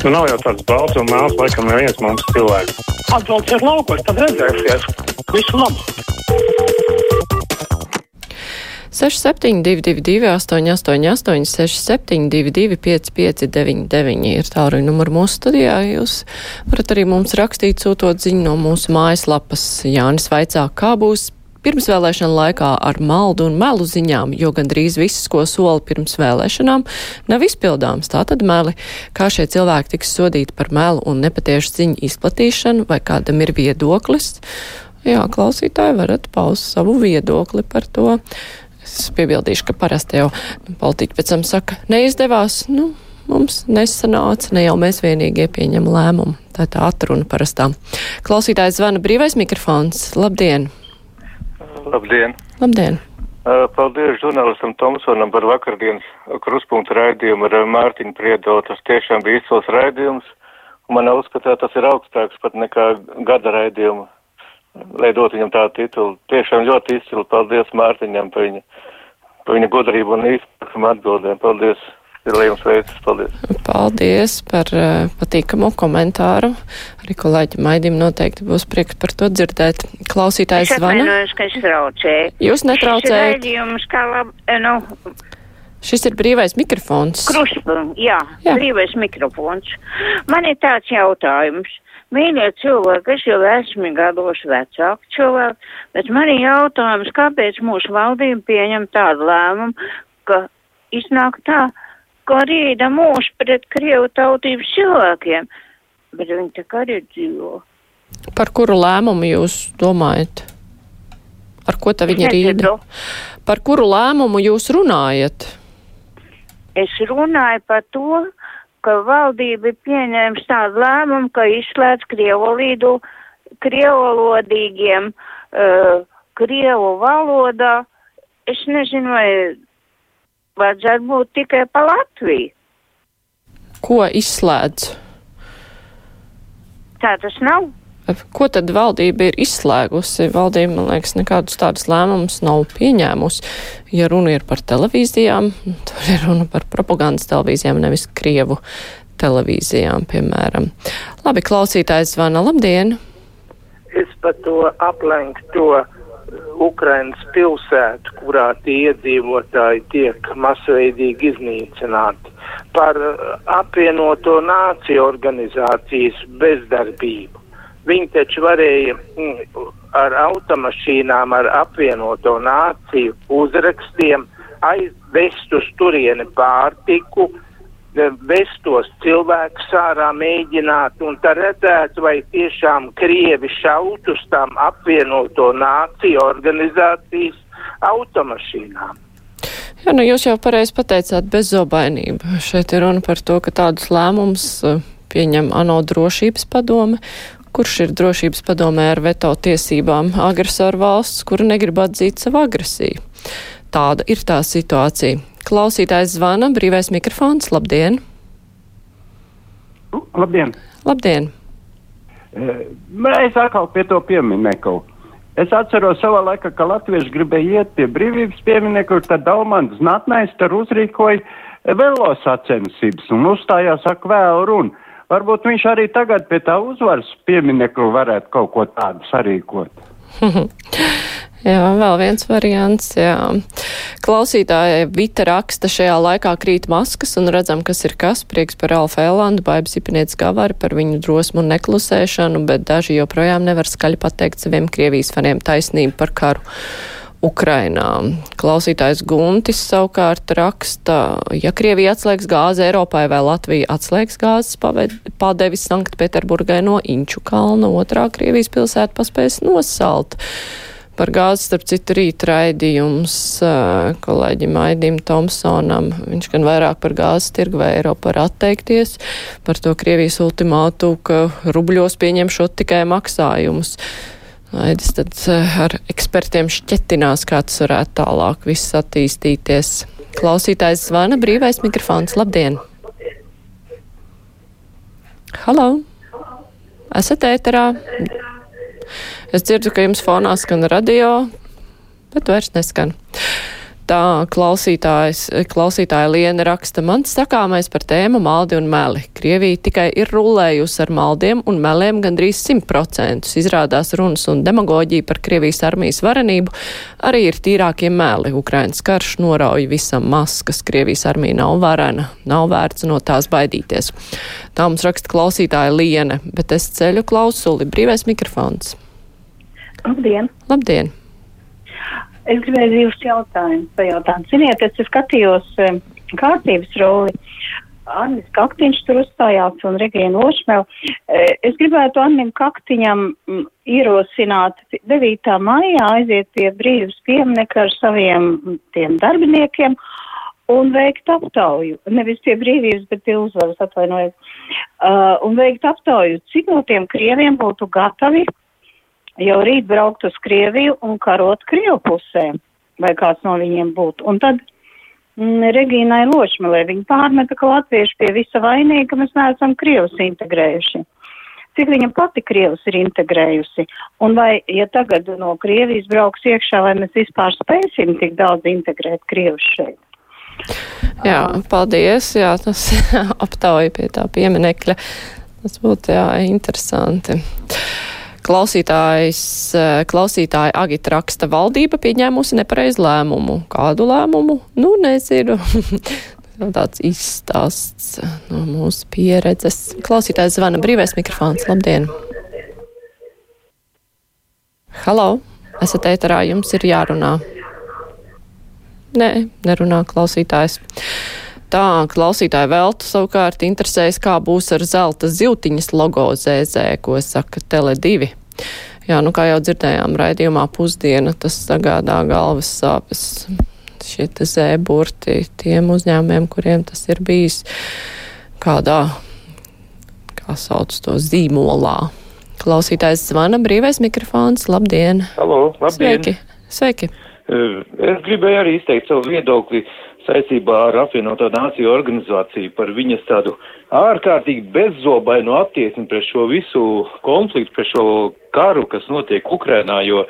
Nu, nav jau tāds balts un mēls, laikam, neviens mums cilvēks. Atbrauciet laukos, tad redzēsiet. Visu labu! 6722, 888, 672, 559, ir tālruņa numurs mūsu studijā. Jūs varat arī mums rakstīt, sūtot ziņu no mūsu mājaslapas. Jānis vaicā, kā būs pirmsvēlēšana laikā ar maldu un melu ziņām, jo gandrīz viss, ko sola pirms vēlēšanām, nav izpildāms. Tātad meli, kā šie cilvēki tiks sodīti par melu un nepatiešu ziņu izplatīšanu, vai kādam ir viedoklis. Jā, klausītāji varat paust savu viedokli par to. Es piebildīšu, ka parasti jau politiķi pēc tam saka, neizdevās. Nu, mums nesanāca, ne jau mēs vienīgie pieņem lēmumu. Tā ir tā atruna parastā. Klausītājs zvana brīvais mikrofons. Labdien! Labdien! Labdien! Paldies žurnālistam Tomsonam par vakardienas kruspunktu raidījumu ar Mārtiņu Priedotu. Tas tiešām bija izcils raidījums. Man uzskatā tas ir augstāks pat nekā gada raidījuma lai dot viņam tādu titulu. Tiešām ļoti izcili. Paldies Mārtiņam par viņa, par viņa gudrību un īstenību atbildēm. Paldies! Ir liels veids, paldies. Paldies par uh, patīkamu komentāru. Arī kolēģi Maidim noteikti būs prieks par to dzirdēt. Klausītājs zvana. Es ka es traucēju. Jūs netraucējat. Šis, kā lab, nu, Šis ir brīvais mikrofons. Kruspunkts, jā, Jā. brīvais mikrofons. Man ir tāds jautājums. Mīļie cilvēki, es jau esmu gados vecāki cilvēki, bet man ir jautājums, kāpēc mūsu valdība pieņem tādu lēmumu, ka iznāk tā, ka rīda mūs pret Krievu tautības cilvēkiem, bet viņi tā kā arī dzīvo. Par kuru lēmumu jūs domājat? Ar ko tā viņa rīda? Par kuru lēmumu jūs runājat? Es runāju par to, ka valdība ir pieņēmusi tādu lēmumu, ka izslēdz krievolidu, krievolodīgiem, uh, krievu valodā. Es nezinu, vai vajadzētu būt tikai pa Latviju. Ko izslēdz? Tā tas nav. Ko tad valdība ir izslēgusi? Valdība, man liekas, nekādus tādus lēmumus nav pieņēmusi. Ja runa ir par televīzijām, tad ir runa par propagandas televīzijām, nevis Krievu televīzijām, piemēram. Labi, klausītājs zvana. Labdien! es par to aplenkto Ukrainas pilsētu, kurā tie iedzīvotāji tiek masveidīgi iznīcināti, par uh, apvienoto nāciju organizācijas bezdarbību. Viņi taču varēja mm, ar automašīnām, ar apvienoto nāciju uzrakstiem aizvest uz turieni pārtiku, eh, vestos cilvēkus ārā mēģināt un tad redzētu, vai tiešām Krievi šaut uz tām apvienoto nāciju organizācijas automašīnām. Jā, nu jūs jau pareizi pateicāt bezzobainība. Šeit ir runa par to, ka tādus lēmumus eh, pieņem ANO drošības padome. Kurš ir drošības padomē ar veto tiesībām agresoru valsts, kura negrib atzīt savu agresiju? Tāda ir tā situācija. Klausītājs zvana, brīvais mikrofons, labdien! Labdien! Labdien! Es atkal pie to pieminieku. Es atceros savā laikā, ka latvieši gribēja iet pie brīvības pieminieku, tad Daumans Znatnais tur uzrīkoja velo sacensības un uzstājās ak vēl runu. Varbūt viņš arī tagad pie tā uzvaras pieminieku varētu kaut ko tādu sarīkot. Jā, vēl viens variants. Jā. Klausītāja Vita raksta, šajā laikā krīt maskas un redzam, kas ir kas. Prieks par Alfa Elandu, baibas ipinieca gavari par viņu drosmu un neklusēšanu, bet daži joprojām nevar skaļi pateikt saviem Krievijas faniem taisnību par karu. Ukrainā. Klausītājs Guntis savukārt raksta, ja Krievija atslēgs gāzi Eiropai vai Latvija atslēgs gāzes padevis Sanktpēterburgai no Inču kalna, otrā Krievijas pilsēta paspēs nosalt. Par gāzi, starp citu, rīt raidījums kolēģim Aidim Tomsonam. Viņš gan vairāk par gāzes tirgu vai Eiropu var atteikties. Par to Krievijas ultimātu, ka rubļos pieņemšot tikai maksājumus. Aidis tad ar ekspertiem šķetinās, kā tas varētu tālāk viss attīstīties. Klausītājs zvana, brīvais mikrofons, labdien! Halo! Esat ēterā? Es dzirdu, ka jums fonā skan radio, bet vairs neskan. Tā klausītāja Liena raksta, mans sakāmais par tēmu maldi un meli. Krievija tikai ir rullējusi ar maldiem un meliem gandrīz 100%. Izrādās runas un demagoģija par Krievijas armijas varenību arī ir tīrākie meli. Ukrainas karš norauj visam maskas. Krievijas armija nav varena, nav vērts no tās baidīties. Tā mums raksta klausītāja Liene, bet es ceļu klausuli. Brīvais mikrofons. Labdien! Labdien! Es gribēju divus jautājumus pajautāt. Ziniet, es skatījos um, kārtības roli. Annis Kaktiņš tur uzstājās un Regina Ošmel. Es gribētu Annim Kaktiņam mm, ierosināt 9. maijā aiziet pie brīvas pieminekļa ar saviem mm, tiem darbiniekiem un veikt aptauju. Nevis pie brīvības, bet pie uzvaras atvainojiet. Uh, un veikt aptauju, cik no tiem krieviem būtu gatavi jau rīt braukt uz Krieviju un karot Krievu pusē, vai kāds no viņiem būtu. Un tad mm, Regīnai Lošmelē viņa pārmeta, ka latvieši pie visa vainīga, mēs neesam Krievus integrējuši. Cik viņa pati Krievus ir integrējusi? Un vai, ja tagad no Krievijas brauks iekšā, vai mēs vispār spēsim tik daudz integrēt Krievus šeit? Jā, paldies. Jā, tas aptauja pie tā pieminekļa. Tas būtu jā, interesanti. Klausītājs, eh, klausītāja Agita raksta, valdība pieņēmusi nepareizu lēmumu. Kādu lēmumu? Nu, nezinu. Tāds izstāsts no mūsu pieredzes. Klausītājs zvana brīvais mikrofons. Labdien! Halo! Esat ēterā, jums ir jārunā. Nē, nerunā klausītājs. Tā klausītāja veltu savukārt interesēs, kā būs ar zelta ziltiņas logo ZZ, ko saka Tele2. Jā, nu kā jau dzirdējām raidījumā pusdiena, tas sagādā galvas sāpes. Šie te zēburti tiem uzņēmumiem, kuriem tas ir bijis kādā, kā sauc to zīmolā. Klausītājs zvana brīvais mikrofons. Labdien! Halo, labdien! Sveiki! Sveiki! Es gribēju arī izteikt savu viedokli saistībā ar apvienoto nāciju organizāciju par viņas tādu ārkārtīgi bezzobainu attieksmi pret šo visu konfliktu, pret šo karu, kas notiek Ukrainā, jo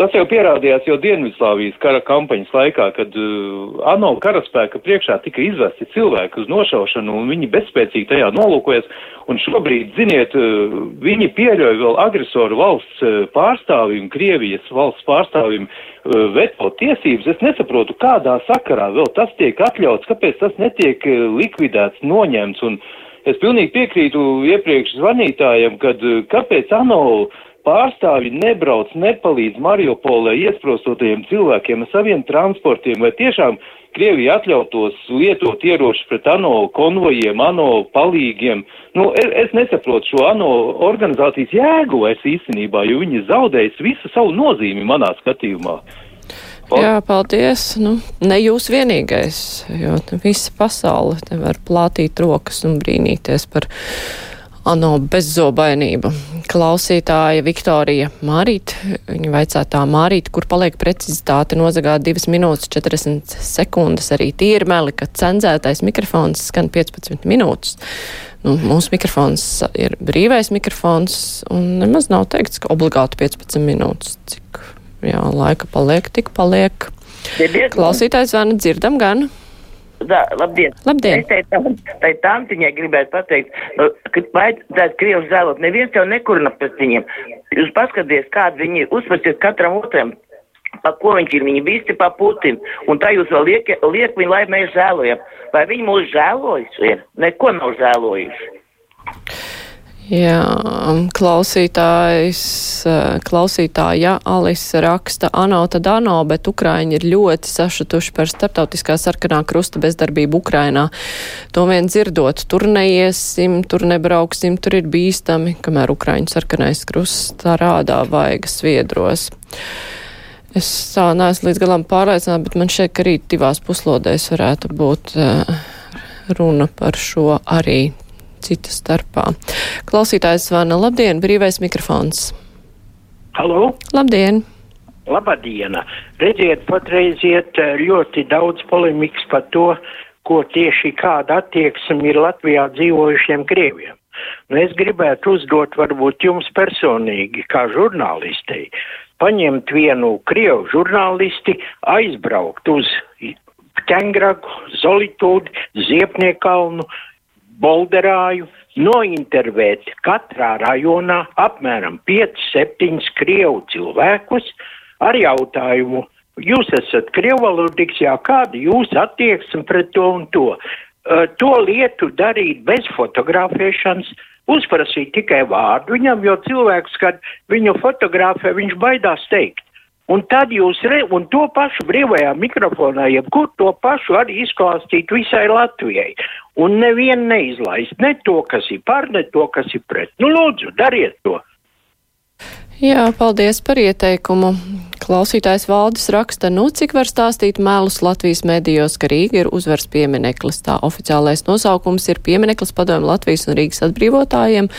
Tas jau pierādījās jau Dienvidslāvijas kara kampaņas laikā, kad uh, ANO karaspēka priekšā tika izvesti cilvēki uz nošaušanu un viņi bezspēcīgi tajā nolūkojas. Un šobrīd, ziniet, uh, viņi pieļauj vēl agresoru valsts uh, pārstāvim, Krievijas valsts pārstāvim uh, veto tiesības. Es nesaprotu, kādā sakarā vēl tas tiek atļauts, kāpēc tas netiek uh, likvidēts, noņemts. Un es pilnīgi piekrītu iepriekš zvanītājiem, kad uh, kāpēc ANO pārstāvji nebrauc, nepalīdz Mariupolē iesprostotajiem cilvēkiem ar saviem transportiem, vai tiešām Krievija atļautos lietot ieročus pret ANO konvojiem, ANO palīgiem. Nu, es, es nesaprotu šo ANO organizācijas jēgu vairs īstenībā, jo viņi zaudējas visu savu nozīmi manā skatījumā. Paldies. Jā, paldies. Nu, ne jūs vienīgais, jo visa pasaule te var plātīt rokas un brīnīties par ANO bezzobainību. Klausītāja Viktorija Mārīt, viņa vaicātā Mārīt, kur paliek precizitāte nozagā 2 minūtes 40 sekundes, arī tīri meli, ka cenzētais mikrofons skan 15 minūtes. Nu, mūsu mikrofons ir brīvais mikrofons, un nemaz nav teikts, ka obligāti 15 minūtes. Cik jā, laika paliek, tik paliek. Klausītājs vana dzirdam gan. Da, labdien! Labdien. Es tai, tam, tantiņai gribētu pateikt, nu, ka vajadzētu Krievus zēlot. Neviens jau nekurina pret viņiem. Jūs paskaties, kādi viņi ir. Uzveciet katram otram, pa ko viņš ir. Viņi visi pa Putinu. Un tā jūs vēl liek, liek viņu, lai mēs žēlojam. Vai viņi mūs žēlojuši? Neko nav žēlojuši. Jā, klausītājs, klausītāja Alisa raksta, ANO tad ANO, bet Ukraiņi ir ļoti sašutuši par starptautiskā sarkanā krusta bezdarbību Ukrainā. To vien dzirdot, tur neiesim, tur nebrauksim, tur ir bīstami, kamēr Ukraiņu sarkanais krusts tā rādā vaigas viedros. Es tā neesmu līdz galam pārliecināta, bet man šeit, ka rīt divās puslodēs varētu būt runa par šo arī cita starpā. Klausītājs zvana. Labdien, brīvais mikrofons. Halo! Labdien! Labadiena! Redziet, patreiz iet ļoti daudz polemikas par to, ko tieši kāda attieksme ir Latvijā dzīvojušiem krieviem. Nu, es gribētu uzdot varbūt jums personīgi, kā žurnālistei, paņemt vienu krievu žurnālisti, aizbraukt uz Ķengragu, Zolitūdu, Ziepniekalnu, Bolderāju, nointervēt katrā rajonā apmēram 5-7 krievu cilvēkus ar jautājumu, jūs esat krievvalodīgs, jā, kāda jūs attieksme pret to un to. Uh, to lietu darīt bez fotografēšanas, uzprasīt tikai vārdu viņam, jo cilvēks, kad viņu fotografē, viņš baidās teikt. Un tad jūs, re, un to pašu brīvajā mikrofonā, jebkur to pašu arī izklāstīt visai Latvijai. Un nevienu neizlaist, ne to, kas ir par, ne to, kas ir pret. Nu, lūdzu, dariet to! Jā, paldies par ieteikumu. Klausītājs Valdis raksta, nu cik var stāstīt mēlus Latvijas medijos, ka Rīga ir uzvars piemineklis. Tā oficiālais nosaukums ir piemineklis padomu Latvijas un Rīgas atbrīvotājiem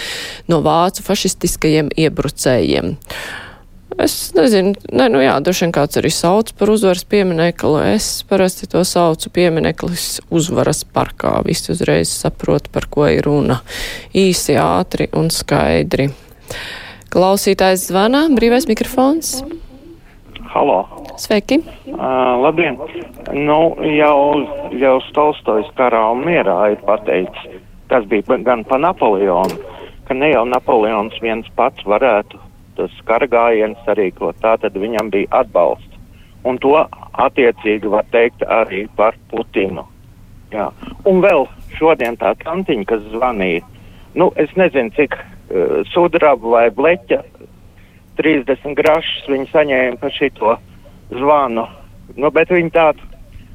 no vācu fašistiskajiem iebrucējiem. Es nezinu, ne, nu jā, droši vien kāds arī sauc par uzvaras pieminekli. Es parasti to saucu piemineklis uzvaras parkā. Visi uzreiz saprot, par ko ir runa. Īsi, ātri un skaidri. Klausītājs zvana, brīvais mikrofons. Halo. Sveiki. Uh, labdien. Nu, jau, jau Stolstojs karā un mierā ir pateicis, tas bija gan pa Napoleonu, ka ne jau Napoleons viens pats varētu tas karagājiens sarīkot, tā tad viņam bija atbalsts. Un to attiecīgi var teikt arī par Putinu. Jā. Un vēl šodien tā kantiņa, kas zvanīja, nu, es nezinu, cik uh, sudraba vai bleķa 30 grašus viņi saņēma par šito zvanu. Nu, bet viņi tādu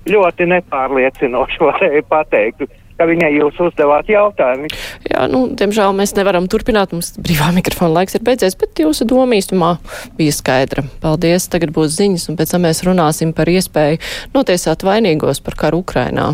ļoti nepārliecinoši varēja pateikt, ka viņai jūs uzdevāt jautājumu. Jā, nu, diemžēl mēs nevaram turpināt, mums brīvā mikrofona laiks ir beidzies, bet jūsu doma īstumā bija skaidra. Paldies, tagad būs ziņas, un pēc tam mēs runāsim par iespēju notiesāt vainīgos par karu Ukrainā.